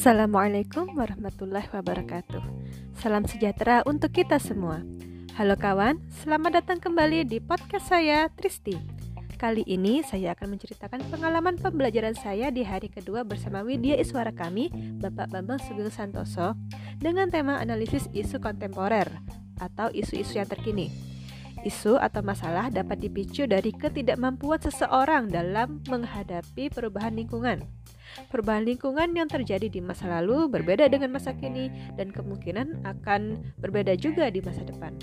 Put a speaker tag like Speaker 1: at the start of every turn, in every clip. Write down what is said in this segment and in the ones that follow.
Speaker 1: Assalamualaikum warahmatullahi wabarakatuh. Salam sejahtera untuk kita semua. Halo kawan, selamat datang kembali di podcast saya Tristi. Kali ini saya akan menceritakan pengalaman pembelajaran saya di hari kedua bersama Widya Iswara kami, Bapak Bambang Sugeng Santoso, dengan tema analisis isu kontemporer atau isu-isu yang terkini. Isu atau masalah dapat dipicu dari ketidakmampuan seseorang dalam menghadapi perubahan lingkungan Perubahan lingkungan yang terjadi di masa lalu berbeda dengan masa kini dan kemungkinan akan berbeda juga di masa depan.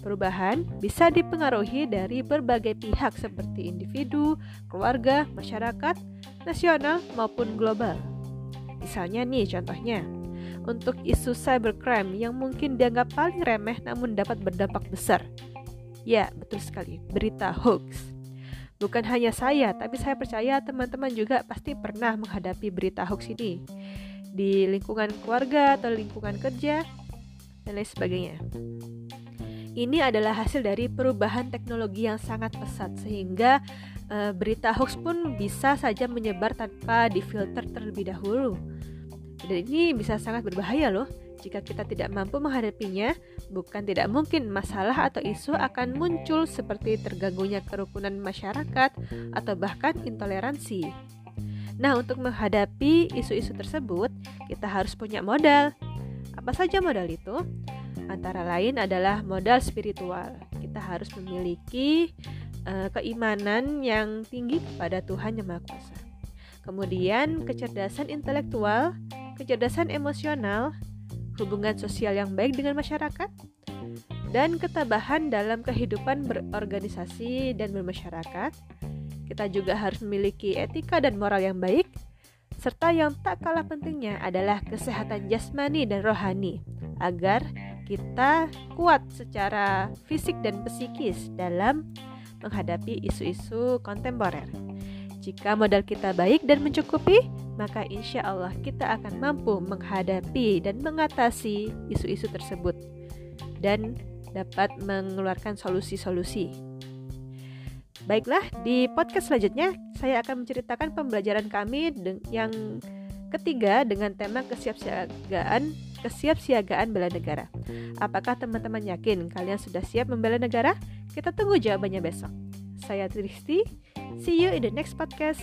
Speaker 1: Perubahan bisa dipengaruhi dari berbagai pihak seperti individu, keluarga, masyarakat, nasional maupun global. Misalnya nih contohnya, untuk isu cybercrime yang mungkin dianggap paling remeh namun dapat berdampak besar. Ya, betul sekali, berita hoax. Bukan hanya saya, tapi saya percaya teman-teman juga pasti pernah menghadapi berita hoax ini di lingkungan keluarga atau lingkungan kerja dan lain sebagainya. Ini adalah hasil dari perubahan teknologi yang sangat pesat sehingga e, berita hoax pun bisa saja menyebar tanpa difilter terlebih dahulu. Dan ini bisa sangat berbahaya loh jika kita tidak mampu menghadapinya, bukan tidak mungkin masalah atau isu akan muncul seperti terganggunya kerukunan masyarakat atau bahkan intoleransi. Nah, untuk menghadapi isu-isu tersebut, kita harus punya modal. Apa saja modal itu? Antara lain adalah modal spiritual. Kita harus memiliki uh, keimanan yang tinggi kepada Tuhan Yang Maha Kuasa. Kemudian, kecerdasan intelektual, kecerdasan emosional, hubungan sosial yang baik dengan masyarakat, dan ketabahan dalam kehidupan berorganisasi dan bermasyarakat. Kita juga harus memiliki etika dan moral yang baik, serta yang tak kalah pentingnya adalah kesehatan jasmani dan rohani, agar kita kuat secara fisik dan psikis dalam menghadapi isu-isu kontemporer. Jika modal kita baik dan mencukupi, maka insya Allah kita akan mampu menghadapi dan mengatasi isu-isu tersebut dan dapat mengeluarkan solusi-solusi. Baiklah, di podcast selanjutnya saya akan menceritakan pembelajaran kami yang ketiga dengan tema kesiapsiagaan kesiapsiagaan bela negara. Apakah teman-teman yakin kalian sudah siap membela negara? Kita tunggu jawabannya besok. Saya Tristi See you in the next podcast.